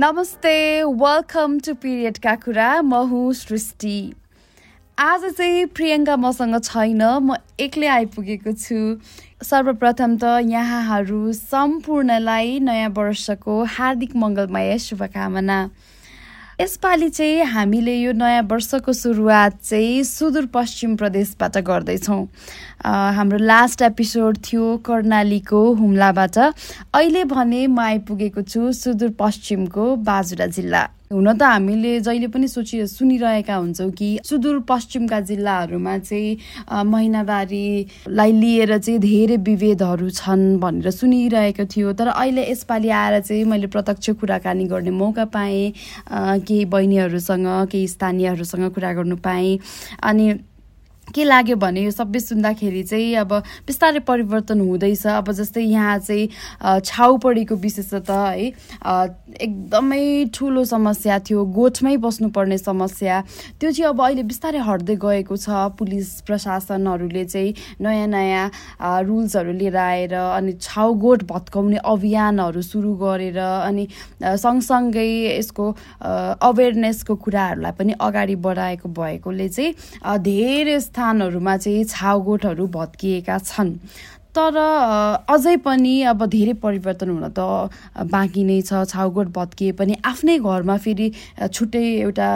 नमस्ते welcome to पिरियडका कुरा म हुँ सृष्टि। आज चाहिँ प्रियङ्का मसँग छैन म एक्लै आइपुगेको छु। सर्वप्रथम त यहाँहरू सम्पूर्णलाई नयाँ वर्षको हार्दिक मङ्गलमय शुभकामना। यसपालि चाहिँ हामीले यो नयाँ वर्षको सुरुवात चाहिँ सुदूरपश्चिम प्रदेशबाट गर्दैछौँ। हाम्रो लास्ट एपिसोड थियो कर्णालीको हुम्लाबाट। अहिले भने म आइपुगेको छु सुदूरपश्चिमको बाजुरा जिल्ला। हुन त हामीले जहिले पनि सोचि सुनिरहेका हुन्छौँ कि सुदूरपश्चिमका जिल्लाहरूमा चाहिँ महिनावारीलाई लिएर चाहिँ धेरै विभेदहरू छन् भनेर सुनिरहेको थियो। तर अहिले यसपालि आएर चाहिँ मैले प्रत्यक्ष कुराकानी गर्ने मौका पाएँ केही बहिनीहरूसँग केही स्थानीयहरूसँग कुरा गर्नु पाएँ। अनि के लाग्यो भने यो सबै सुन्दाखेरि चाहिँ अब बिस्तारै परिवर्तन हुँदैछ। अब जस्तै यहाँ चाहिँ छाउपडीको विशेषता है एकदमै ठुलो समस्या थियो। गोठमै बस्नुपर्ने समस्या। त्यो चाहिँ अब अहिले बिस्तारै हट्दै गएको छ पुलिस प्रशासनहरूले चाहिँ नयाँ नयाँ रुल्सहरू लिएर आएर अनि छाउ गोठ भत्काउने अभियानहरू सुरु गरेर अनि सँगसँगै यसको अवेरनेसको कुराहरूलाई पनि अगाडि बढाएको भएकोले चाहिँ धेरै स्थानहरूमा चाहिँ छाउगोठहरू भत्किएका छन्। तर अझै पनि अब धेरै परिवर्तन हुन त बाँकी नै छ। छाउगोठ भत्किए पनि आफ्नै घरमा फेरि छुट्टै एउटा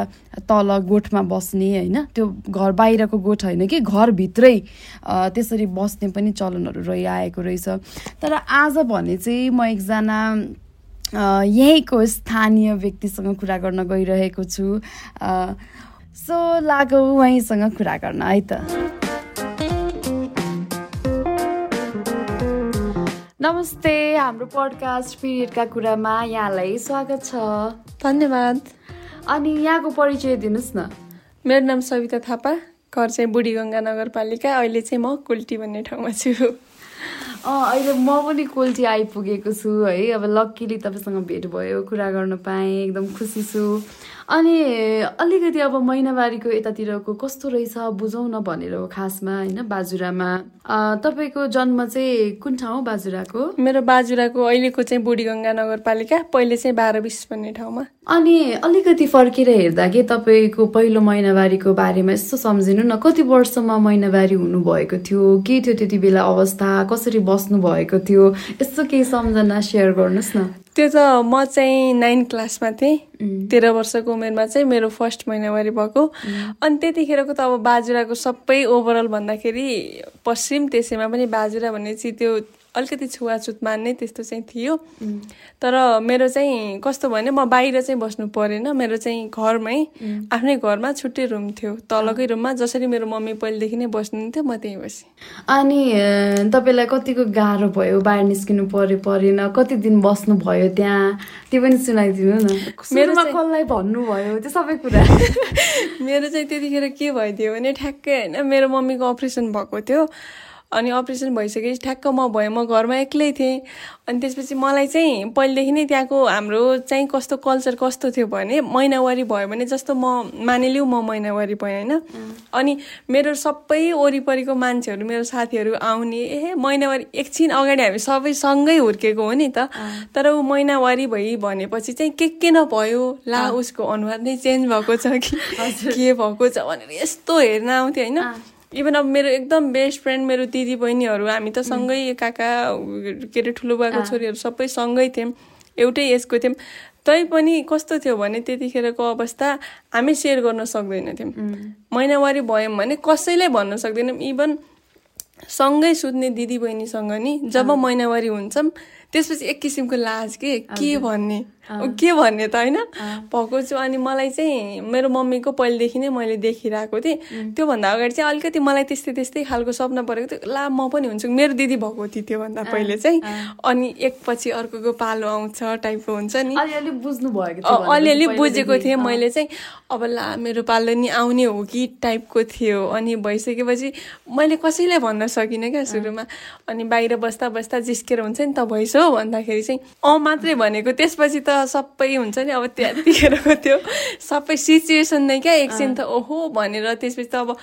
तल गोठमा बस्ने होइन? त्यो घर बाहिरको गोठ होइन कि? घरभित्रै त्यसरी बस्ने पनि चलनहरू रहिआएको रहेछ। तर आज भने चाहिँ म एकजना यहीँको स्थानीय व्यक्तिसँग कुरा गर्न गइरहेको छु। सो लागौ उहाँसँग कुरा गर्न है त। नमस्ते हाम्रो पडकास्ट पिरियडका कुरामा यहाँलाई स्वागत छ। धन्यवाद। अनि यहाँको परिचय दिनुहोस् न। मेरो नाम सविता थापा घर चाहिँ बुढीगङ्गा नगरपालिका अहिले चाहिँ म कुल्टी भन्ने ठाउँमा छु। अहिले म पनि कोल्टी आइपुगेको छु है। अब लक्कीली तपाईँसँग भेट भयो कुरा गर्न पाएँ एकदम खुसी छु। अनि अलिकति अब महिनावारीको यतातिरको कस्तो रहेछ बुझौँ न भनेर हो खासमा होइन बाजुरामा। तपाईँको जन्म चाहिँ कुन ठाउँ बाजुराको? मेरो बाजुराको अहिलेको चाहिँ बुढीगङ्गा नगरपालिका पहिले चाहिँ बाह्र बिस भन्ने ठाउँमा। अनि अलिकति फर्केर हेर्दा के तपाईँको पहिलो महिनावारीको बारेमा यस्तो सम्झिनु न कति वर्षमा महिनावारी हुनुभएको थियो के थियो त्यति बेला अवस्था कसरी बस्नु भएको थियो? यस्तो केही सम्झना सेयर गर्नुहोस् न। त्यो त म चाहिँ नाइन क्लासमा थिएँ। तेह्र वर्षको उमेरमा चाहिँ मेरो फर्स्ट महिनावारी भएको। अनि त्यतिखेरको त अब बाजुराको सबै ओभरअल भन्दाखेरि पश्चिम त्यसैमा पनि बाजुरा भन्ने चाहिँ त्यो अलिकति छुवाछुत मान्ने त्यस्तो चाहिँ थियो। तर मेरो चाहिँ कस्तो भने म बाहिर चाहिँ बस्नु परेन। मेरो चाहिँ घरमै आफ्नै घरमा छुट्टै रुम थियो। तलकै रुममा जसरी मेरो मम्मी पहिलेदेखि नै बस्नुहुन्थ्यो म त्यहीँ बसेँ। अनि तपाईँलाई कतिको गाह्रो भयो? बाहिर निस्किनु पर्यो परेन। कति दिन बस्नु भयो त्यहाँ? त्यो पनि सुनाइदिनु न। मेरोमा कसलाई भन्नुभयो? त्यो सबै कुरा। मेरो चाहिँ त्यतिखेर के भइदियो भने ठ्याक्कै होइन मेरो मम्मीको अपरेसन भएको थियो। अनि अपरेसन भइसकेपछि ठ्याक्क म भएँ। म घरमा एक्लै थिएँ। अनि त्यसपछि मलाई चाहिँ पहिलेदेखि नै त्यहाँको हाम्रो चाहिँ कस्तो कल्चर कस्तो थियो भने महिनावारी भयो भने जस्तो म मानिलिउँ म महिनावारी भएँ होइन। अनि मेरो सबै वरिपरिको मान्छेहरू मेरो साथीहरू आउने ए महिनावारी एकछिन अगाडि हामी सबै सँगै हुर्केको हो नि त। तर ऊ महिनावारी भइ भनेपछि चाहिँ के के नभयो? ला उसको अनुहार नै चेन्ज भएको छ कि के भएको छ? भनेर यस्तो हेर्न आउँथ्यो होइन। इभन अब मेरो एकदम बेस्ट फ्रेन्ड मेरो दिदी बहिनीहरू हामी त सँगै काका के अरे ठुलो बाको छोरीहरू सबै सँगै थियौँ। एउटै एजको थियौँ। तैपनि कस्तो थियो भने त्यतिखेरको अवस्था हामी सेयर गर्न सक्दैनथ्यौँ। महिनावारी भयौँ भने कसैलाई भन्न सक्दैनौँ। इभन सँगै सुत्ने दिदी बहिनीसँग नि जब महिनावारी हुन्छौँ त्यसपछि एक किसिमको लाज के के भन्ने? के भन्ने त होइन? भएको छु अनि मलाई चाहिँ मेरो मम्मीको पहिलेदेखि नै मैले देखिरहेको थिएँ। त्योभन्दा अगाडि चाहिँ अलिकति मलाई त्यस्तै त्यस्तै खालको सपना परेको थियो। ला म पनि हुन्छु। मेरो दिदी भएको थियो त्योभन्दा पहिले चाहिँ। अनि एकपछि अर्कोको पालो आउँछ टाइपको हुन्छ नि। अलिअलि बुझ्नु भएको अलिअलि बुझेको थिएँ मैले चाहिँ। अब ला मेरो पालो नि आउने हो कि टाइपको थियो। अनि भइसकेपछि मैले कसैलाई भन्न सकिनँ क्या सुरुमा। अनि बाहिर बस्दा बस्दा जिस्केर हुन्छ नि त भइसो हो भन्दाखेरि चाहिँ। अँ मात्रै भनेको। त्यसपछि त सबै हुन्छ नि अब त्यतिखेरको त्यो सबै सिचुएसन नै क्या एकछिन त ओहो भनेर त्यसपछि त अब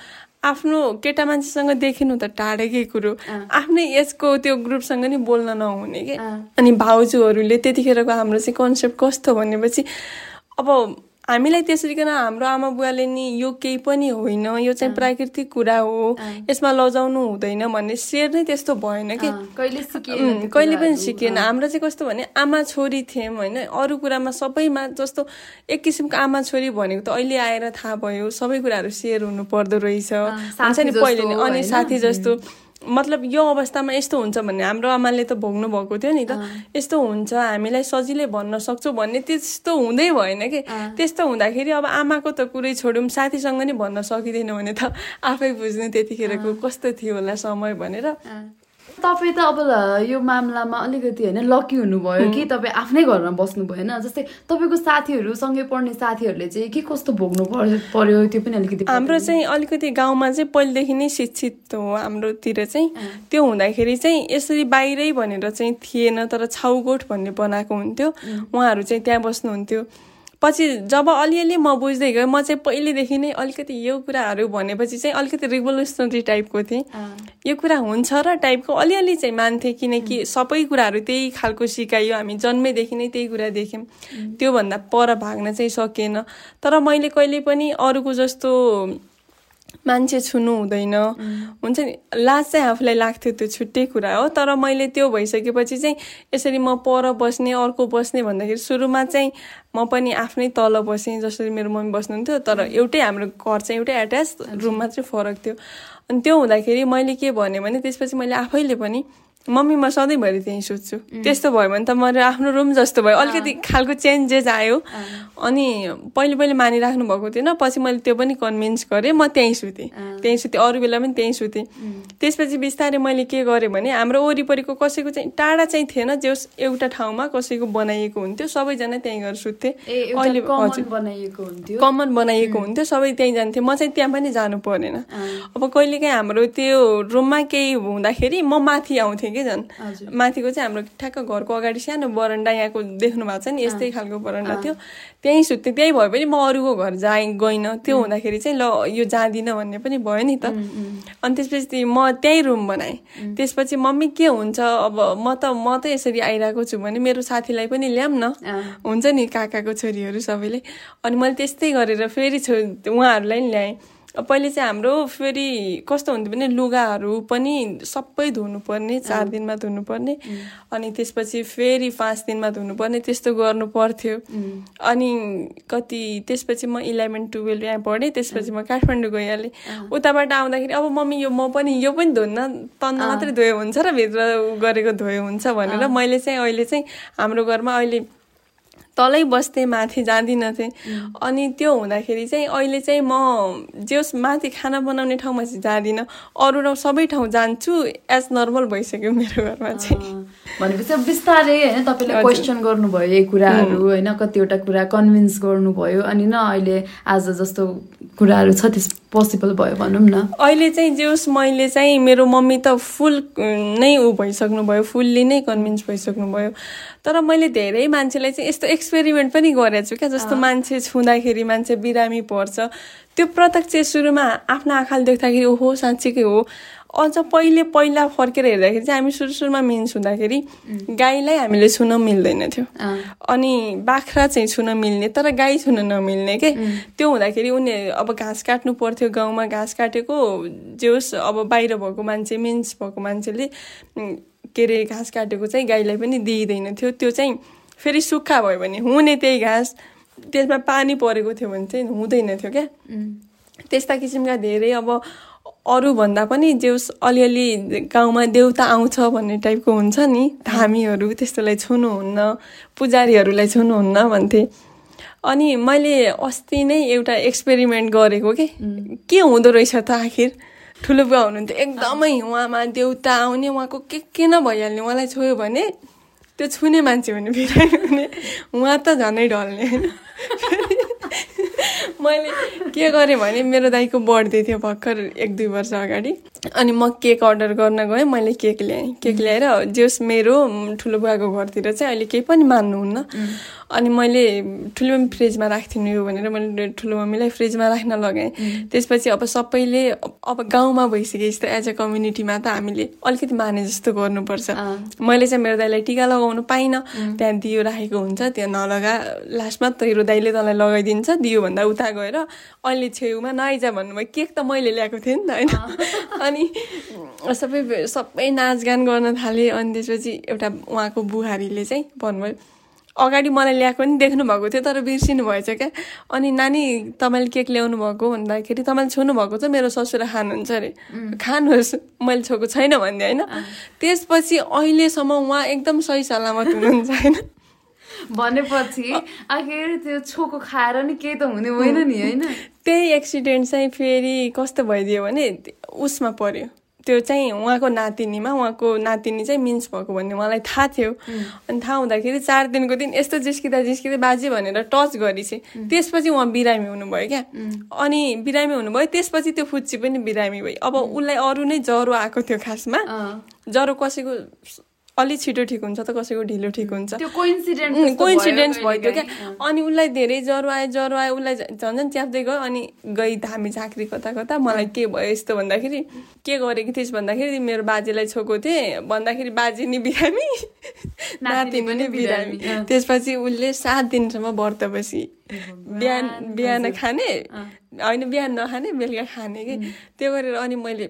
आफ्नो केटा मान्छेसँग देखिनु त टाढेकै कुरो। आफ्नै एजको त्यो ग्रुपसँग नि बोल्न नहुने कि? अनि भाउजूहरूले त्यतिखेरको हाम्रो चाहिँ कन्सेप्ट कस्तो भनेपछि अब हामीलाई त्यसरी किन हाम्रो आमा बुवाले नि यो केही पनि होइन यो चाहिँ प्राकृतिक कुरा हो। यसमा लजाउनु हुँदैन भन्ने सेयर नै त्यस्तो भएन कि। कहिले पनि सिकेन हाम्रो चाहिँ कस्तो भने आमा छोरी थियौँ होइन। अरू कुरामा सबैमा जस्तो एक किसिमको आमा छोरी भनेको त अहिले आएर थाहा भयो। सबै कुराहरू सेयर हुनु पर्दो रहेछ। हुन्छ नि पहिले नै। अनि साथी जस्तो। मतलब यो अवस्थामा यस्तो हुन्छ भन्ने हाम्रो आमाले त भोग्नु भएको थियो नि त। यस्तो हुन्छ हामीलाई सजिलै भन्न सक्छौँ भन्ने त्यस्तो हुँदै भएन कि? त्यस्तो हुँदाखेरि अब आमाको त कुरै छोडौँ साथीसँग नि भन्न सकिँदैन भने त आफै बुझ्नु त्यतिखेरको कस्तो थियो होला समय भनेर। तपाईँ त अब यो मामलामा अलिकति होइन लकी हुनुभयो कि तपाईँ आफ्नै घरमा बस्नु भएन जस्तै तपाईँको साथीहरू सँगै पढ्ने साथीहरूले चाहिँ के कस्तो भोग्नु पर्यो त्यो पनि अलिकति हाम्रो चाहिँ अलिकति गाउँमा चाहिँ पहिलेदेखि नै शिक्षित हो हाम्रोतिर चाहिँ। त्यो हुँदाखेरि चाहिँ यसरी बाहिरै भनेर चाहिँ थिएन तर छाउगोठ भन्ने बनाएको हुन्थ्यो। उहाँहरू चाहिँ त्यहाँ बस्नुहुन्थ्यो। पछि जब अलिअलि म बुझ्दै गएँ म चाहिँ पहिलेदेखि नै अलिकति यो कुराहरू भनेपछि चाहिँ अलिकति रिभोल्युसनरी टाइपको थिएँ। यो कुरा हुन्छ र टाइपको अलिअलि चाहिँ मान्थेँ किनकि सबै कुराहरू त्यही खालको सिकाइयो। हामी जन्मेदेखि नै त्यही कुरा देख्यौँ। त्योभन्दा पर भाग्न चाहिँ सकिएन। तर मैले कहिले पनि अरूको जस्तो मान्छे छुनु हुँदैन। हुन्छ नि लाज चाहिँ आफूलाई लाग्थ्यो त्यो छुट्टै कुरा हो तर मैले त्यो भइसकेपछि चाहिँ यसरी म पर बस्ने अर्को बस्ने भन्दाखेरि सुरुमा चाहिँ म पनि आफ्नै तल बसेँ जसरी मेरो मम्मी बस्नुहुन्थ्यो तर एउटै हाम्रो घर चाहिँ एउटै एट्याच रुम मात्रै फरक थियो। अनि त्यो हुँदाखेरि मैले के भने भने त्यसपछि मैले आफैले पनि मम्मी म सधैँभरि त्यहीँ सुत्छु त्यस्तो भयो भने त मेरो आफ्नो रुम जस्तो भयो। अलिकति खालको चेन्जेस आयो। अनि पहिले पहिले मानिराख्नु भएको थिएन। पछि मैले त्यो पनि कन्भिन्स गरेँ। म त्यहीँ सुतेँ। त्यहीँ सुतेँ। अरू बेला पनि त्यहीँ सुतेँ। त्यसपछि बिस्तारै मैले के गरेँ भने हाम्रो वरिपरिको कसैको चाहिँ टाढा चाहिँ थिएन। जो एउटा ठाउँमा कसैको बनाइएको हुन्थ्यो। सबैजना त्यहीँ गएर सुत्थे। अहिले हजुर। कमन बनाइएको हुन्थ्यो। सबै त्यहीँ जान्थ्यो म चाहिँ त्यहाँ पनि जानु परेन अब कहिलेकाहीँ हाम्रो त्यो रुममा केही हुँदाखेरि म माथि आउँथेँ। कि झन्? माथिको चाहिँ हाम्रो ठ्याक्क घरको अगाडि सानो बरन्डा यहाँको देख्नु भएको छ नि यस्तै खालको बरन्डा थियो। त्यहीँ सुत्थेँ। त्यही भयो भने म अरूको घर जा गइनँ। त्यो हुँदाखेरि चाहिँ ल यो जाँदिनँ भन्ने पनि भयो नि त। अनि त्यसपछि म त्यहीँ रुम बनाएँ। त्यसपछि मम्मी के हुन्छ? अब म त म त यसरी आइरहेको छु भने मेरो साथीलाई पनि ल्याऊँ न। हुन्छ नि काकाको छोरीहरू सबैले। अनि मैले त्यस्तै गरेर फेरि छो उहाँहरूलाई नि ल्याएँ। पहिले चाहिँ हाम्रो फेरि कस्तो हुन्थ्यो भने लुगाहरू पनि सबै धुनुपर्ने चार दिनमा धुनुपर्ने अनि त्यसपछि फेरि पाँच दिनमा धुनुपर्ने त्यस्तो गर्नु पर्थ्यो। अनि कति त्यसपछि म इलेभेन टुवेल्भ यहाँ पढेँ त्यसपछि म काठमाडौँ गइहालेँ। उताबाट आउँदाखेरि अब मम्मी यो म पनि यो पनि धुन्न तन्द मात्रै धोयो हुन्छ र भित्र गरेको धोयो हुन्छ भनेर मैले चाहिँ अहिले चाहिँ हाम्रो घरमा अहिले तलै बस्थेँ माथि जाँदिनँ थिएँ अनि त्यो हुँदाखेरि चाहिँ अहिले चाहिँ म जेस माथि खाना बनाउने ठाउँमा चाहिँ जाँदिनँ। अरू ठाउँ सबै ठाउँ जान्छु एज नर्मल भइसक्यो मेरो घरमा चाहिँ। भनेपछि बिस्तारै होइन तपाईँले क्वेसन गर्नुभयो यही कुराहरू होइन कतिवटा कुरा कन्भिन्स गर्नुभयो। अनि न अहिले आज जस्तो कुराहरू छ त्यस पोसिबल भयो भनौँ न। अहिले चाहिँ जेस मैले चाहिँ मेरो मम्मी त फुल नै ऊ भइसक्नु भयो फुल्ली नै कन्भिन्स भइसक्नु भयो तर मैले धेरै मान्छेलाई चाहिँ यस्तो एक्सपेरिमेन्ट पनि गरेको छु क्या जस्तो मान्छे छुँदाखेरि मान्छे बिरामी पर्छ। त्यो प्रत्यक्ष सुरुमा आफ्नो आँखाले देख्दाखेरि ओहो साँच्चीकै हो। अझ पहिले पहिला फर्केर हेर्दाखेरि चाहिँ हामी सुरु सुरुमा मिन्स हुँदाखेरि गाईलाई हामीले छुन मिल्दैन थियो। अनि बाख्रा चाहिँ छुन मिल्ने तर गाई छुन नमिल्ने के? त्यो हुँदाखेरि उनी अब घाँस काट्नु पर्थ्यो गाउँमा घाँस काटेको जे होस् अब बाहिर भएको मान्छे मिन्स भएको मान्छेले के अरे घाँस काटेको चाहिँ गाईलाई पनि दिइँदैन थियो। त्यो चाहिँ फेरि सुक्खा भयो भने हुने त्यही घाँस। त्यसमा पानी परेको थियो भने चाहिँ हुँदैन थियो क्या। त्यस्ता किसिमका धेरै अब अरूभन्दा पनि जेउस अलिअलि गाउँमा देउता आउँछ भन्ने टाइपको हुन्छ नि धामीहरू त्यस्तोलाई छुनुहुन्न पुजारीहरूलाई छुनुहुन्न भन्थे। अनि मैले अस्ति नै एउटा एक्सपेरिमेन्ट गरेको के के हुँदो रहेछ त आखिर? ठुलो बुवा हुनुहुन्थ्यो एकदमै उहाँमा देउता आउने उहाँको के के न भइहाल्ने उहाँलाई छोयो भने त्यो छुने मान्छे भने बिरामी हुने उहाँ त झनै ढल्ने होइन। मैले के गरेँ भने मेरो दाईको बर्थडे थियो भर्खर एक दुई वर्ष अगाडि। अनि म केक अर्डर गर्न गएँ मैले केक ल्याएँ केक ल्याएर जस मेरो ठुलो बुवाको घरतिर चाहिँ अहिले केही पनि मान्नुहुन्न। अनि मैले ठुलो मम्मी फ्रिजमा राख्थिनु यो भनेर मैले ठुलो मम्मीलाई फ्रिजमा राख्न लगाएँ त्यसपछि अब सबैले अब गाउँमा भइसक्यो जस्तो एज अ कम्युनिटीमा त हामीले अलिकति माने जस्तो गर्नुपर्छ। मैले चाहिँ मेरो दाइलाई टिका लगाउनु पाइनँ। त्यहाँ दियो राखेको हुन्छ। त्यहाँ नलगा लास्टमा तेरो दाइले तँलाई लगाइदिन्छ। दियोभन्दा उता गएर अहिले छेउमा नआइज भन्नुभयो केक त मैले ल्याएको थिएँ नि त होइन। अनि सबै सबै नाचगान गर्न थालेँ। अनि त्यसपछि एउटा उहाँको बुहारीले चाहिँ भन्नुभयो अगाडि मलाई ल्याएको पनि देख्नु भएको थियो तर बिर्सिनु भएछ क्या। अनि नानी तपाईँले केक ल्याउनु भएको भन्दाखेरि तपाईँले छोड्नु भएको छ मेरो ससुरा खानुहुन्छ अरे। खानुहोस् मैले छोएको छैन भन्दै होइन? त्यसपछि अहिलेसम्म उहाँ एकदम सही सलामत हुनुहुन्छ होइन? भनेपछि आखिर त्यो छोको खाएर नि केही त हुने होइन नि होइन? त्यही एक्सिडेन्ट चाहिँ फेरि कस्तो भइदियो भने उसमा पर्यो। त्यो चाहिँ उहाँको नातिनीमा उहाँको नातिनी चाहिँ मिन्स भएको भन्ने मलाई थाहा थियो। अनि थाहा हुँदाखेरि चार दिनको दिन यस्तो जिस्किँदा जिस्किँदै बाजे भनेर टच गरेपछि त्यसपछि उहाँ बिरामी हुनुभयो क्या। अनि बिरामी हुनुभयो त्यसपछि त्यो फुच्ची पनि बिरामी भयो अब उसलाई अरू नै ज्वरो आएको थियो खासमा। ज्वरो कसैको अलिक छिटो ठिक हुन्छ त कसैको ढिलो ठिक हुन्छ। कोइन्सिडेन्स भइदियो क्या। अनि उसलाई धेरै ज्वरो आयो ज्वरो आयो उसलाई झन् झन् च्याप्दै गयो। अनि गई धामी झाँक्री कता कता। मलाई के भयो यस्तो भन्दाखेरि के गरेको थिइस्? भन्दाखेरि मेरो बाजेलाई छोएको थिएँ। भन्दाखेरि बाजे नि बिरामी नाति पनि बिरामी। त्यसपछि उसले सात दिनसम्म व्रत बसी बिहान बिहान खाने। होइन बिहान नखाने बेलुका खाने कि। त्यो गरेर अनि मैले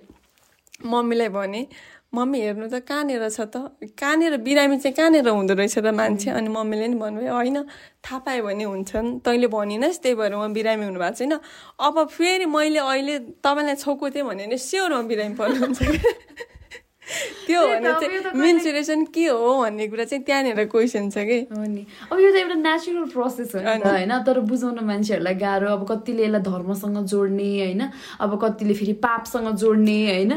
मम्मीलाई भने मम्मी हेर्नु त कहाँनिर छ त? कहाँनिर बिरामी चाहिँ कहाँनिर हुँदो रहेछ त मान्छे? अनि मम्मीले नि भन्नुभयो होइन थाहा पायो भने हुन्छन्। तैँले भनिनस् त्यही भएर उहाँ बिरामी हुनुभएको छैन। अब फेरि मैले अहिले तपाईँलाई छोएको थिएँ भने नि स्योर उहाँ बिरामी पर्नुहुन्छ त्यो भने चाहिँ मेन्सुरेसन के हो भन्ने कुरा चाहिँ त्यहाँनिर क्वेसन छ कि। हो नि। अब यो त एउटा नेचुरल प्रोसेस हो नि त होइन? तर बुझाउन मान्छेहरूलाई गाह्रो अब कतिले यसलाई धर्मसँग जोड्ने होइन? अब कतिले फेरि पापसँग जोड्ने होइन?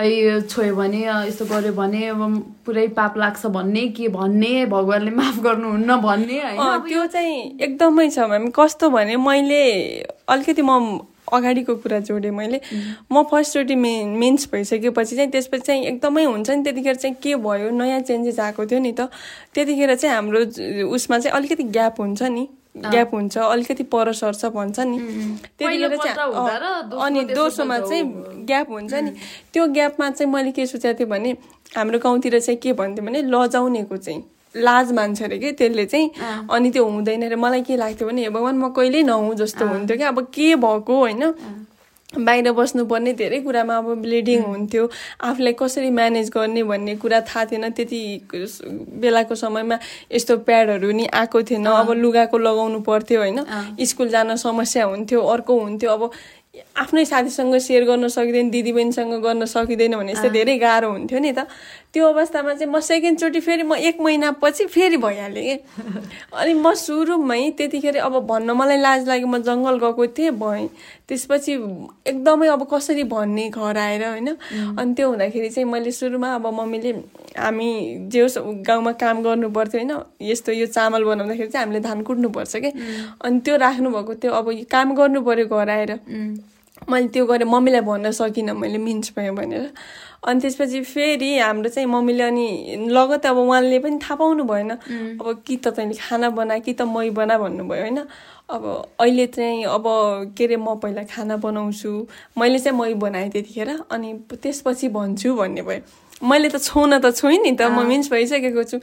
यो छोयो भने यस्तो गर्यो भने अब पुरै पाप लाग्छ भन्ने के भन्ने भगवान्ले माफ गर्नुहुन्न भन्ने होइन? त्यो चाहिँ एकदमै छ म्याम। कस्तो भने मैले अलिकति म अगाडिको कुरा जोडेँ मैले। म फर्स्टचोटि मे मेन्स भइसकेपछि चाहिँ त्यसपछि चाहिँ एकदमै हुन्छ नि त्यतिखेर चाहिँ के भयो नयाँ चेन्जेस आएको थियो नि त। त्यतिखेर चाहिँ हाम्रो उसमा चाहिँ अलिकति ग्याप हुन्छ नि। ग्याप हुन्छ अलिकति पर सर्छ भन्छ नि। त्यतिखेर चाहिँ अनि दोस्रोमा चाहिँ ग्याप हुन्छ नि। त्यो ग्यापमा चाहिँ मैले के सोचेको थिएँ भने हाम्रो गाउँतिर चाहिँ के भन्थ्यो भने लजाउनेको चाहिँ। लाज मान्छ अरे कि त्यसले चाहिँ। अनि त्यो हुँदैन अरे। मलाई के लाग्थ्यो भने भगवान् म कहिल्यै नहुँ जस्तो हुन्थ्यो क्या। अब के भएको होइन? बाहिर बस्नुपर्ने धेरै कुरामा अब ब्लिडिङ हुन्थ्यो। आफूलाई कसरी म्यानेज गर्ने भन्ने कुरा थाहा थिएन। त्यति बेलाको समयमा यस्तो प्याडहरू नि आएको थिएन। अब लुगाको लगाउनु पर्थ्यो होइन? स्कुल जान समस्या हुन्थ्यो अर्को हुन्थ्यो। अब आफ्नै साथीसँग सेयर गर्न सकिँदैन दिदीबहिनीसँग गर्न सकिँदैन भने यस्तो धेरै गाह्रो हुन्थ्यो नि त। त्यो अवस्थामा चाहिँ म सेकेन्डचोटि फेरि म एक महिनापछि फेरि भइहालेँ कि। अनि म सुरुमै त्यतिखेर अब भन्न मलाई लाज लाग्यो म जङ्गल गएको थिएँ भएँ। त्यसपछि एकदमै अब कसरी भन्ने घर आएर होइन। अनि त्यो हुँदाखेरि चाहिँ मैले सुरुमा अब मम्मीले हामी जे होस् गाउँमा काम गर्नु पर्थ्यो होइन यस्तो यो चामल बनाउँदाखेरि चाहिँ हामीले धान कुट्नुपर्छ कि। अनि त्यो राख्नुभएको त्यो अब काम गर्नु पऱ्यो घर आएर। मैले त्यो गरेँ मम्मीलाई भन्न सकिनँ मैले मिन्स भयो भनेर। अनि त्यसपछि फेरि हाम्रो चाहिँ मम्मीले अनि लगत अब उहाँले पनि थाहा पाउनु भएन। अब कि त तैँले खाना बना कि त मै बना भन्नुभयो होइन? अब अहिले चाहिँ अब के अरे म पहिला खाना बनाउँछु। मैले चाहिँ मै बनाएँ त्यतिखेर अनि त्यसपछि भन्छु भन्ने भयो। मैले त छुन त छुइँ नि त म मिन्स भइसकेको छु।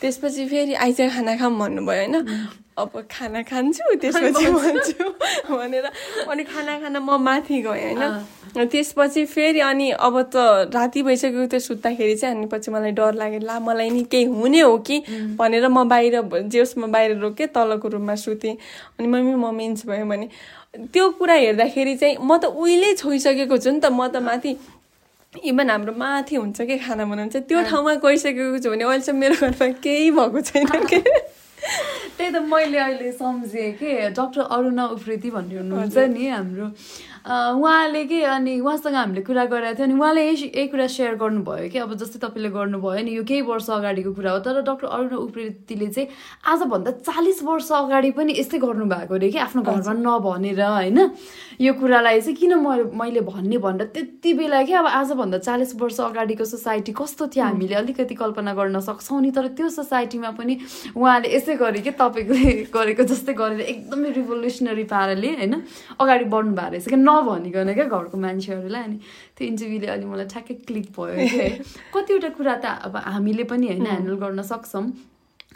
त्यसपछि फेरि आइज खाना खाऊँ भन्नुभयो होइन। अब खाना खान्छु त्यसपछि भन्छु भनेर। अनि खाना खान म माथि गएँ होइन। त्यसपछि फेरि अनि अब त राति भइसकेको त्यो सुत्दाखेरि चाहिँ अनि पछि मलाई डर लाग्यो ला मलाई नि केही हुने हो कि भनेर म बाहिर जे होस् म बाहिर रोकेँ तलको रुममा सुतेँ। अनि मम्मी म मिन्स भयो भने। त्यो कुरा हेर्दाखेरि चाहिँ म त उहिले छोइसकेको छु नि त म त माथि इभन हाम्रो माथि हुन्छ कि खाना बनाउनु चाहिँ त्यो ठाउँमा गइसकेको छु भने अहिलेसम्म मेरो घरमा केही भएको छैन कि त्यही त मैले अहिले सम्झेँ कि डक्टर अरुणा उफ्रेती भन्ने हुनुहुन्छ नि हाम्रो उहाँले के अनि उहाँसँग हामीले कुरा गरेको थियो अनि उहाँले यही यही कुरा सेयर गर्नुभयो कि अब जस्तै तपाईँले गर्नुभयो नि यो केही वर्ष अगाडिको कुरा हो तर डक्टर अरुण उप्रेतीले चाहिँ आजभन्दा चालिस वर्ष अगाडि पनि यस्तै गर्नुभएको अरे कि आफ्नो घरमा नभनेर होइन। यो कुरालाई चाहिँ किन म मैले भन्ने भनेर त्यति बेला कि अब आजभन्दा चालिस वर्ष अगाडिको सोसाइटी कस्तो थियो हामीले अलिकति कल्पना गर्न सक्छौँ नि तर त्यो सोसाइटीमा पनि उहाँले यसै गरे कि तपाईँले गरेको जस्तै गरेर एकदमै रिभोल्युसनरी पाराले होइन अगाडि बढ्नु भएको रहेछ। क्या नभनिकन क्या घरको मान्छेहरूलाई अनि त्यो इन्टरभ्यूले अलि मलाई ठ्याक्कै क्लिक भयो कि। कतिवटा कुरा त अब हामीले पनि होइन ह्यान्डल गर्न सक्छौँ।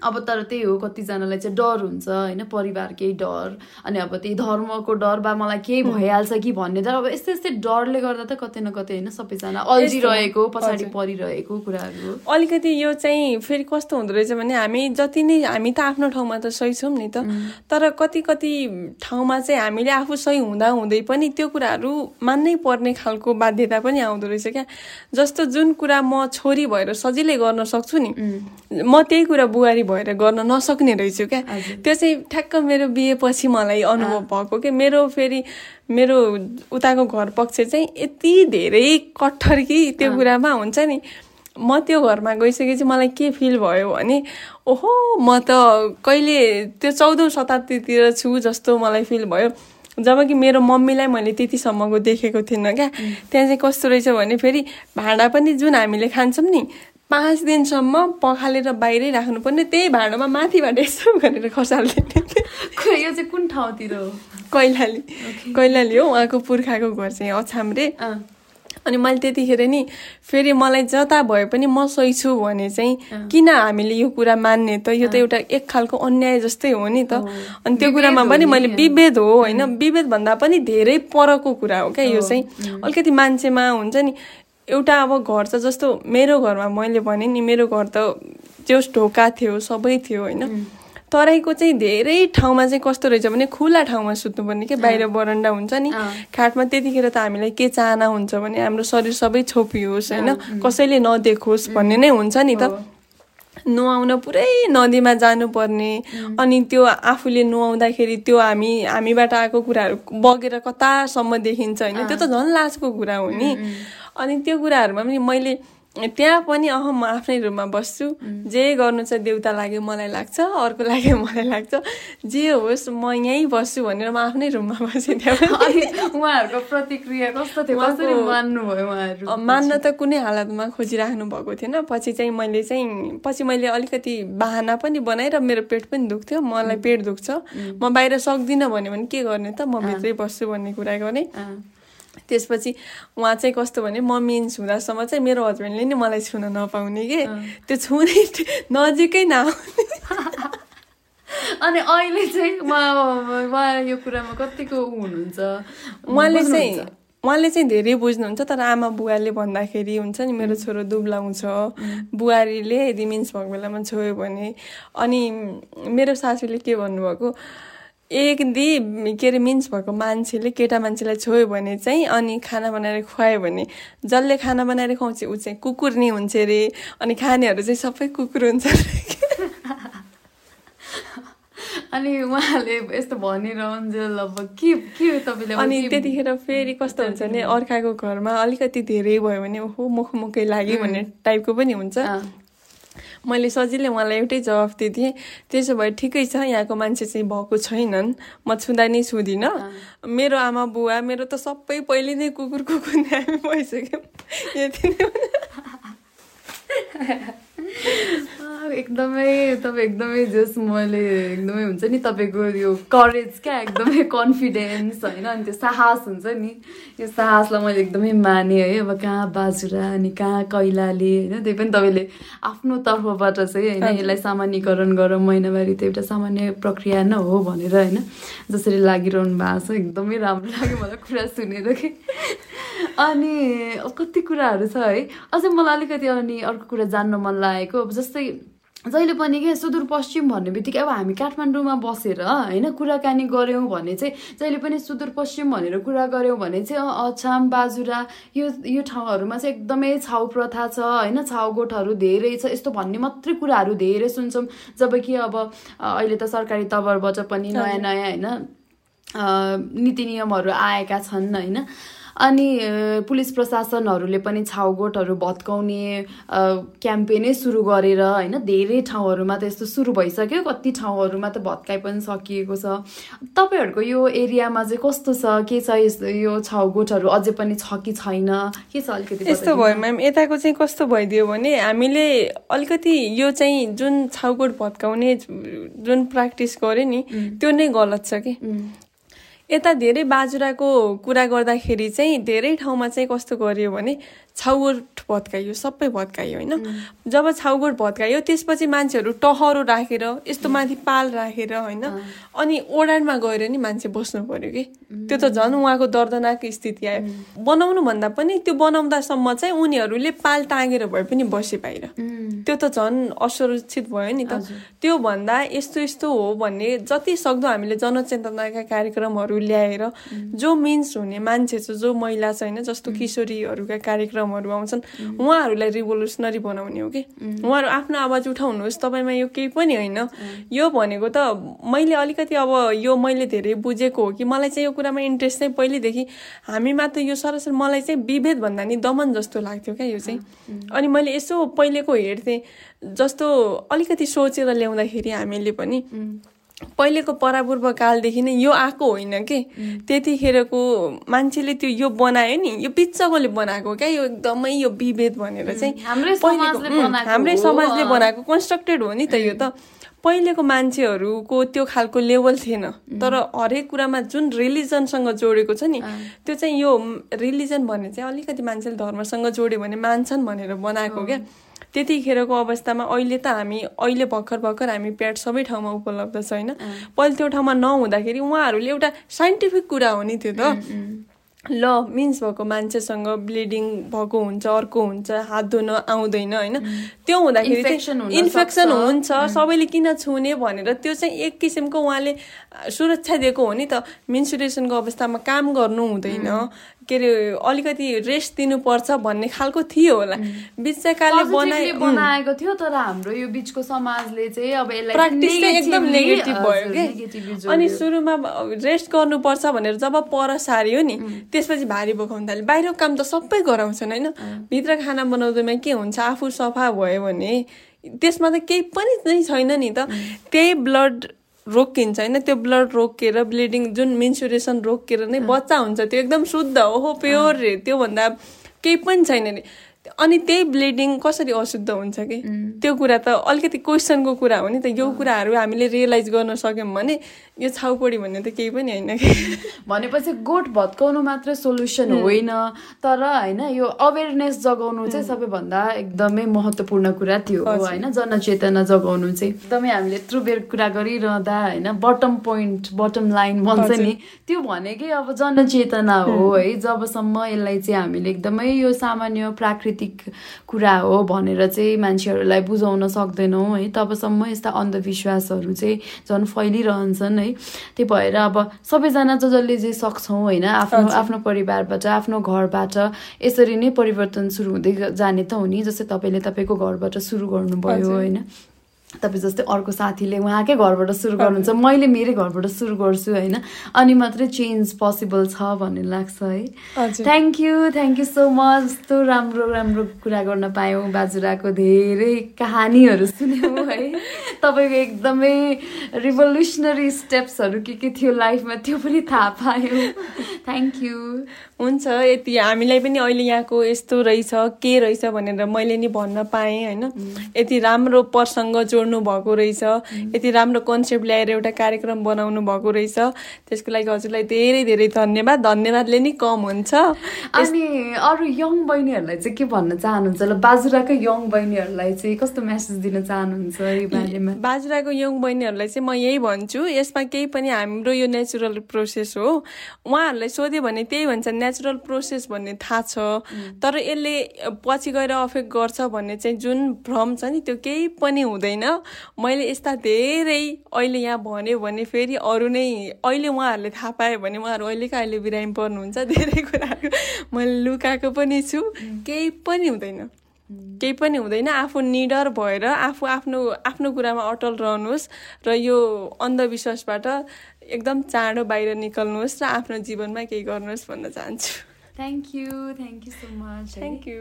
अब तर त्यही हो कतिजनालाई चाहिँ डर हुन्छ होइन? परिवार केही डर अनि अब त्यही धर्मको डर बा मलाई केही भइहाल्छ कि भन्ने तर अब यस्तै यस्तै डरले गर्दा त कतै न कतै होइन? सबैजना अल्झिरहेको पछाडि परिरहेको कुराहरू। अलिकति यो चाहिँ फेरि कस्तो हुँदो रहेछ भने हामी जति नै हामी त आफ्नो ठाउँमा त सही छौँ नि त। तर कति कति ठाउँमा चाहिँ हामीले आफू सही हुँदा हुँदै पनि त्यो कुराहरू मान्नै पर्ने खालको बाध्यता पनि आउँदो रहेछ क्या। जस्तो जुन कुरा म छोरी भएर सजिलै गर्न सक्छु नि म त्यही कुरा बुहारी भएर गर्न नसक्ने रहेछु क्या। त्यो चाहिँ ठ्याक्क मेरो बिहेपछि मलाई अनुभव भएको क्या मेरो फेरि मेरो उताको घर पक्ष चाहिँ यति धेरै कट्टर कि त्यो कुरामा हुन्छ नि। म त्यो घरमा गइसकेपछि मलाई के फिल भयो भने ओहो म त कहिले त्यो चौधौँ शताब्दीतिर छु जस्तो मलाई फिल भयो। जब कि मेरो मम्मीलाई मैले त्यतिसम्मको देखेको थिइनँ क्या। त्यहाँ चाहिँ कस्तो रहेछ भने फेरि भाँडा पनि जुन हामीले खान्छौँ नि पाँच दिनसम्म पखालेर बाहिरै राख्नुपर्ने त्यही भाँडोमा माथिबाट यसो गरेर खसालिदिने यो चाहिँ कुन ठाउँतिर हो? कैलाली। कैलाली हो उहाँको पुर्खाको घर चाहिँ अछाम्रे। अनि मैले त्यतिखेर नि फेरि मलाई जता भए पनि म सही छु भने चाहिँ किन हामीले यो कुरा मान्ने त? यो त एउटा एक खालको अन्याय जस्तै हो नि त। अनि त्यो कुरामा पनि मैले विभेद हो होइन? विभेद भन्दा पनि धेरै परको कुरा हो क्या यो चाहिँ। अलिकति मान्छेमा हुन्छ नि एउटा अब घर छ जस्तो मेरो घरमा मैले भने नि मेरो घर त त्यो ढोका थियो सबै थियो होइन। तराईको चाहिँ धेरै ठाउँमा चाहिँ कस्तो रहेछ भने खुला ठाउँमा सुत्नुपर्ने कि? बाहिर बरन्डा हुन्छ नि। खाटमा त्यतिखेर त हामीलाई के चाहना हुन्छ भने हाम्रो शरीर सबै छोपियोस् होइन। कसैले नदेखोस् भन्ने नै हुन्छ नि त। नुहाउन पुरै नदीमा जानुपर्ने। अनि त्यो आफूले नुहाउँदाखेरि त्यो हामी हामीबाट आएको कुराहरू बगेर कतासम्म देखिन्छ होइन। त्यो त झन् लाजको कुरा हो नि। अनि त्यो कुराहरूमा पनि मैले त्यहाँ पनि अह म आफ्नै रुममा बस्छु। जे गर्नु छ देउता लाग्यो मलाई लाग्छ अर्को लाग्यो मलाई लाग्छ। जे होस् म यहीँ बस्छु भनेर म आफ्नै रुममा बसेँ त्यहाँ उहाँहरूको प्रतिक्रिया कस्तो थियो? कसरी मान्नुभयो उहाँहरू? मान्न त कुनै हालतमा खोजिराख्नु भएको थिएन। पछि चाहिँ मैले चाहिँ पछि मैले अलिकति बाहना पनि बनाएर मेरो पेट पनि दुख्थ्यो। मलाई पेट दुख्छ। म बाहिर सक्दिनँ भन्यो भने के गर्ने त? म भित्रै बस्छु भन्ने कुरा गरेँ। त्यसपछि उहाँ चाहिँ कस्तो भने म मिन्स हुँदासम्म चाहिँ मेरो हस्बेन्डले नि मलाई छुन नपाउने कि? त्यो छुने नजिकै नआउने। अनि अहिले चाहिँ उहाँ यो कुरामा कतिको हुनुहुन्छ? उहाँले चाहिँ उहाँले चाहिँ धेरै बुझ्नुहुन्छ तर आमा बुवाले भन्दाखेरि हुन्छ नि मेरो छोरो दुब्लाउँछ बुहारीले यदि मिन्स भएको बेलामा छोयो भने अनि मेरो सासूले के भन्नुभएको एक दि के अरे मिन्स भएको मान्छेले केटा मान्छेलाई छोयो भने चाहिँ अनि खाना बनाएर खुवायो भने जसले खाना बनाएर खुवाउँछ ऊ चाहिँ कुकुर नि हुन्छ अरे। अनि खानेहरू चाहिँ सबै कुकुर हुन्छ अनि उहाँले यस्तो भनिरहन्जेल अब के के तपाईँले अनि त्यतिखेर फेरि कस्तो हुन्छ भने अर्काको घरमा अलिकति धेरै भयो भने ओहो मुखमुखै लाग्यो भन्ने टाइपको पनि हुन्छ। मैले सजिलै उहाँलाई एउटै जवाफ दिएँ त्यसो भए ठिकै छ यहाँको मान्छे चाहिँ भएको छैनन्। म छुँदा नै छुँदिनँ। मेरो आमा बुवा मेरो त सबै पहिले नै कुकुर कुकुर हामी भइसक्यो। यति नै एकदमै तपाईँ एकदमै जस मैले एकदमै हुन्छ नि तपाईँको यो करेज क्या एकदमै कन्फिडेन्स होइन? अनि त्यो साहस हुन्छ नि। यो साहसलाई मैले एकदमै माने है। अब कहाँ बाजुरा अनि कहाँ कैलाली होइन? त्यही पनि तपाईँले आफ्नो तर्फबाट चाहिँ होइन यसलाई सामान्यकरण गर महिनावारी त एउटा सामान्य प्रक्रिया नै हो भनेर होइन? जसरी लागिरहनु भएको छ एकदमै राम्रो लाग्यो मलाई कुरा सुनेर कि। अनि कति कुराहरू छ है? अझै मलाई अलिकति अनि अर्को कुरा जान्न मन लागेको अब जस्तै जहिले पनि के सुदूरपश्चिम भन्ने बित्तिकै अब हामी काठमाडौँमा बसेर होइन कुराकानी गऱ्यौँ भने चाहिँ जहिले पनि सुदूरपश्चिम भनेर कुरा गऱ्यौँ भने चाहिँ अछाम बाजुरा यो यो ठाउँहरूमा चाहिँ एकदमै छाउ प्रथा छ होइन छाउगोठहरू धेरै छ यस्तो भन्ने मात्रै कुराहरू धेरै सुन्छौँ। जब कि अब अहिले त सरकारी तवरबाट पनि नयाँ नयाँ होइन नीति नियमहरू आएका छन् होइन। अनि पुलिस प्रशासनहरूले पनि छाउगोटहरू भत्काउने क्याम्पेनै सुरु गरेर होइन धेरै ठाउँहरूमा त यस्तो सुरु भइसक्यो। कति ठाउँहरूमा त भत्काइ पनि सकिएको छ। तपाईँहरूको यो एरियामा चाहिँ कस्तो छ? के छ यो छाउगोटहरू? अझै पनि छ कि छैन? के छ अलिकति यस्तो भयो म्याम। यताको चाहिँ कस्तो भइदियो भने हामीले अलिकति यो चाहिँ जुन छाउगोट भत्काउने जुन प्र्याक्टिस गऱ्यो नि त्यो नै गलत छ कि? यता धेरै बाजुराको कुरा गर्दाखेरि चाहिँ धेरै ठाउँमा चाहिँ कस्तो गरियो भने छाउगोठ भत्काइयो सबै भत्काइयो होइन? जब छाउगोठ भत्काइयो त्यसपछि मान्छेहरू टहरो राखेर यस्तो माथि पाल राखेर होइन? अनि ओडानमा गएर नि मान्छे बस्नु पर्यो कि? त्यो त झन् उहाँको दर्दनाक स्थिति आयो। बनाउनु भन्दा पनि त्यो बनाउँदासम्म चाहिँ उनीहरूले पाल टाँगेर भए पनि बसे बाहिर। त्यो त झन् असुरक्षित भयो नि त। त्यो भन्दा यस्तो यस्तो हो भन्ने जति सक्दो हामीले जनचेतनाका कार्यक्रमहरू ल्याएर जो मिन्स हुने मान्छे छ जो महिला छ होइन जस्तो किशोरीहरूका कार्यक्रम कार्यक्रमहरू आउँछन् उहाँहरूलाई रिभोल्युसनरी बनाउने हो कि? उहाँहरू आफ्नो आवाज उठाउनुहोस् तपाईँमा यो केही पनि होइन। यो भनेको त मैले अलिकति अब यो मैले धेरै बुझेको हो कि मलाई चाहिँ यो कुरामा इन्ट्रेस्ट चाहिँ पहिलेदेखि हामीमा त यो सरासर मलाई चाहिँ विभेद भन्दा नि दमन जस्तो लाग्थ्यो क्या यो चाहिँ। अनि मैले यसो पहिलेको हेर्थेँ जस्तो अलिकति सोचेर ल्याउँदाखेरि हामीले पनि पहिलेको परापूर्व कालदेखि नै यो आएको होइन कि? त्यतिखेरको मान्छेले त्यो यो बनायो नि यो बिच्चकोले बनाएको क्या? यो एकदमै यो विभेद भनेर चाहिँ हाम्रै समाजले बनाएको कन्स्ट्रक्टेड हो नि त यो त। पहिलेको मान्छेहरूको त्यो खालको लेभल थिएन। तर हरेक कुरामा जुन रिलिजनसँग जोडेको छ नि त्यो चाहिँ यो रिलिजन भन्ने चाहिँ अलिकति मान्छेले धर्मसँग जोड्यो भने मान्छन् भनेर बनाएको क्या। त्यतिखेरको अवस्थामा अहिले त हामी अहिले भर्खर भर्खर हामी प्याड सबै ठाउँमा उपलब्ध छ होइन? पहिले त्यो ठाउँमा नहुँदाखेरि उहाँहरूले एउटा साइन्टिफिक कुरा हो नि त्यो त ल मिन्स भएको मान्छेसँग ब्लिडिङ भएको हुन्छ अर्को हुन्छ हात धुन आउँदैन होइन? त्यो हुँदाखेरि इन्फेक्सन हुन्छ सबैले किन छुने भनेर त्यो चाहिँ एक किसिमको उहाँले सुरक्षा दिएको हो नि त। मिन्सुरेसनको अवस्थामा काम गर्नु हुँदैन। के अरे अलिकति रेस्ट दिनुपर्छ भन्ने खालको थियो होला। बिचकाले बनाए बनाएको थियो तर हाम्रो यो बिचको समाजले चाहिँ अब प्र्याक्टिस चाहिँ एकदम नेगेटिभ भयो कि अनि सुरुमा रेस्ट गर्नुपर्छ भनेर जब पर सार्यो नि त्यसपछि भारी बोकाउनु थाल्यो। बाहिरको काम त सबै गराउँछन् होइन? भित्र खाना बनाउँदैमा के हुन्छ? आफू सफा भयो भने त्यसमा त केही पनि नै छैन नि त। त्यही ब्लड रोकिन्छ होइन? त्यो ब्लड रोकेर ब्लिडिङ जुन मेन्सुरेसन रोकेर नै बच्चा हुन्छ त्यो एकदम शुद्ध हो प्योर रे। त्योभन्दा केही पनि छैन नि अनि त्यही ब्लिडिङ कसरी अशुद्ध हुन्छ कि? त्यो कुरा त अलिकति क्वेसनको कुरा हो नि त। यो कुराहरू हामीले रियलाइज गर्न सक्यौँ भने यो छाउपडी भन्ने त केही पनि होइन कि? भनेपछि गोठ भत्काउनु मात्रै सोल्युसन होइन। तर होइन यो अवेरनेस जगाउनु चाहिँ सबैभन्दा एकदमै महत्त्वपूर्ण कुरा थियो होइन। जनचेतना जगाउनु चाहिँ एकदमै हामीले यत्रो बेर कुरा गरिरहँदा होइन बटम पोइन्ट बटम लाइन भन्छ नि। त्यो भनेकै अब जनचेतना हो है। जबसम्म यसलाई चाहिँ हामीले एकदमै यो सामान्य प्राकृतिक कुरा हो भनेर चाहिँ मान्छेहरूलाई बुझाउन सक्दैनौँ है। तबसम्म यस्ता अन्धविश्वासहरू चाहिँ झन् फैलिरहन्छन् है। त्यही भएर अब सबैजना ज जसले जे सक्छौँ होइन आफ्नो आफ्नो परिवारबाट आफ्नो घरबाट यसरी नै परिवर्तन सुरु हुँदै जाने त हो नि जस्तै तपाईँले तपाईँको घरबाट सुरु गर्नुभयो होइन। तपाईँ जस्तै अर्को साथीले उहाँकै घरबाट सुरु गर्नुहुन्छ मैले मेरै घरबाट सुरु गर्छु होइन? अनि मात्रै चेन्ज पोसिबल छ भन्ने लाग्छ है? Thank you thank you so much यस्तो राम्रो राम्रो कुरा गर्न पायौँ बाजुराको धेरै कहानीहरू सुन्यौँ है? तपाईँको एकदमै रिभोल्युसनरी स्टेप्सहरू के के थियो लाइफमा त्यो पनि थाहा पायौँ। थ्याङ्क यू हुन्छ यति हामीलाई पनि अहिले यहाँको यस्तो रहेछ के रहेछ भनेर मैले नि भन्न पाएँ होइन? यति राम्रो प्रसङ्ग जोड जोड्नु भएको रहेछ यति राम्रो कन्सेप्ट ल्याएर एउटा कार्यक्रम बनाउनु भएको रहेछ। त्यसको लागि हजुरलाई धेरै धेरै धन्यवाद। धन्यवादले नि कम हुन्छ। अनि अरू यङ बहिनीहरूलाई चाहिँ के भन्न चाहनुहुन्छ? ल बाजुराको यङ बहिनीहरूलाई चाहिँ कस्तो मेसेज दिन चाहनुहुन्छ यो बारेमा? बाजुराको यङ बहिनीहरूलाई चाहिँ म यही भन्छु यसमा केही पनि हाम्रो यो नेचुरल प्रोसेस हो। उहाँहरूलाई सोध्यो भने त्यही भन्छ नेचुरल प्रोसेस भन्ने थाहा छ। तर यसले पछि गएर अफेक्ट गर्छ भन्ने चाहिँ जुन भ्रम छ नि त्यो केही पनि हुँदैन। मैले यस्ता धेरै अहिले यहाँ भन्यो भने फेरि अरू नै अहिले उहाँहरूले थाहा पायो भने उहाँहरू अहिलेको अहिले बिरामी पर्नुहुन्छ धेरै कुराहरू मैले लुकाएको पनि छु। केही पनि हुँदैन। केही पनि हुँदैन। आफू निडर भएर आफू आफ्नो आफ्नो कुरामा अटल रहनुहोस् र यो अन्धविश्वासबाट एकदम चाँडो बाहिर निकल्नुहोस् र आफ्नो जीवनमा केही गर्नुहोस् भन्न चाहन्छु। Thank you thank you so much thank you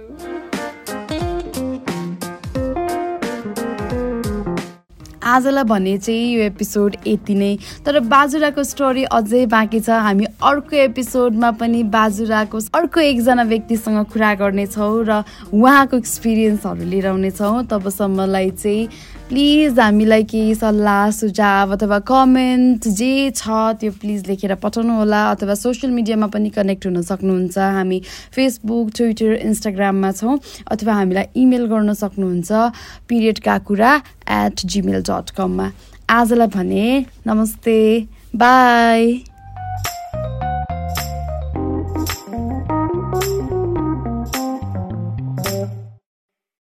आजलाई भने चाहिँ यो एपिसोड यति नै। तर बाजुराको स्टोरी अझै बाँकी छ। हामी अर्को एपिसोडमा पनि बाजुराको अर्को एकजना व्यक्तिसँग कुरा गर्नेछौँ र उहाँको एक्सपिरियन्सहरू लिएर आउनेछौँ तबसम्मलाई चाहिँ प्लिज हामीलाई केही सल्लाह सुझाव अथवा कमेन्ट जे छ त्यो प्लिज लेखेर पठाउनु होला अथवा सोसियल मिडियामा पनि कनेक्ट हुन सक्नुहुन्छ। हामी फेसबुक ट्विटर इन्स्टाग्राममा छौँ अथवा हामीलाई इमेल गर्न सक्नुहुन्छ पिरियडका कुरा एट जिमेल डट कममा आजलाई भने नमस्ते बाई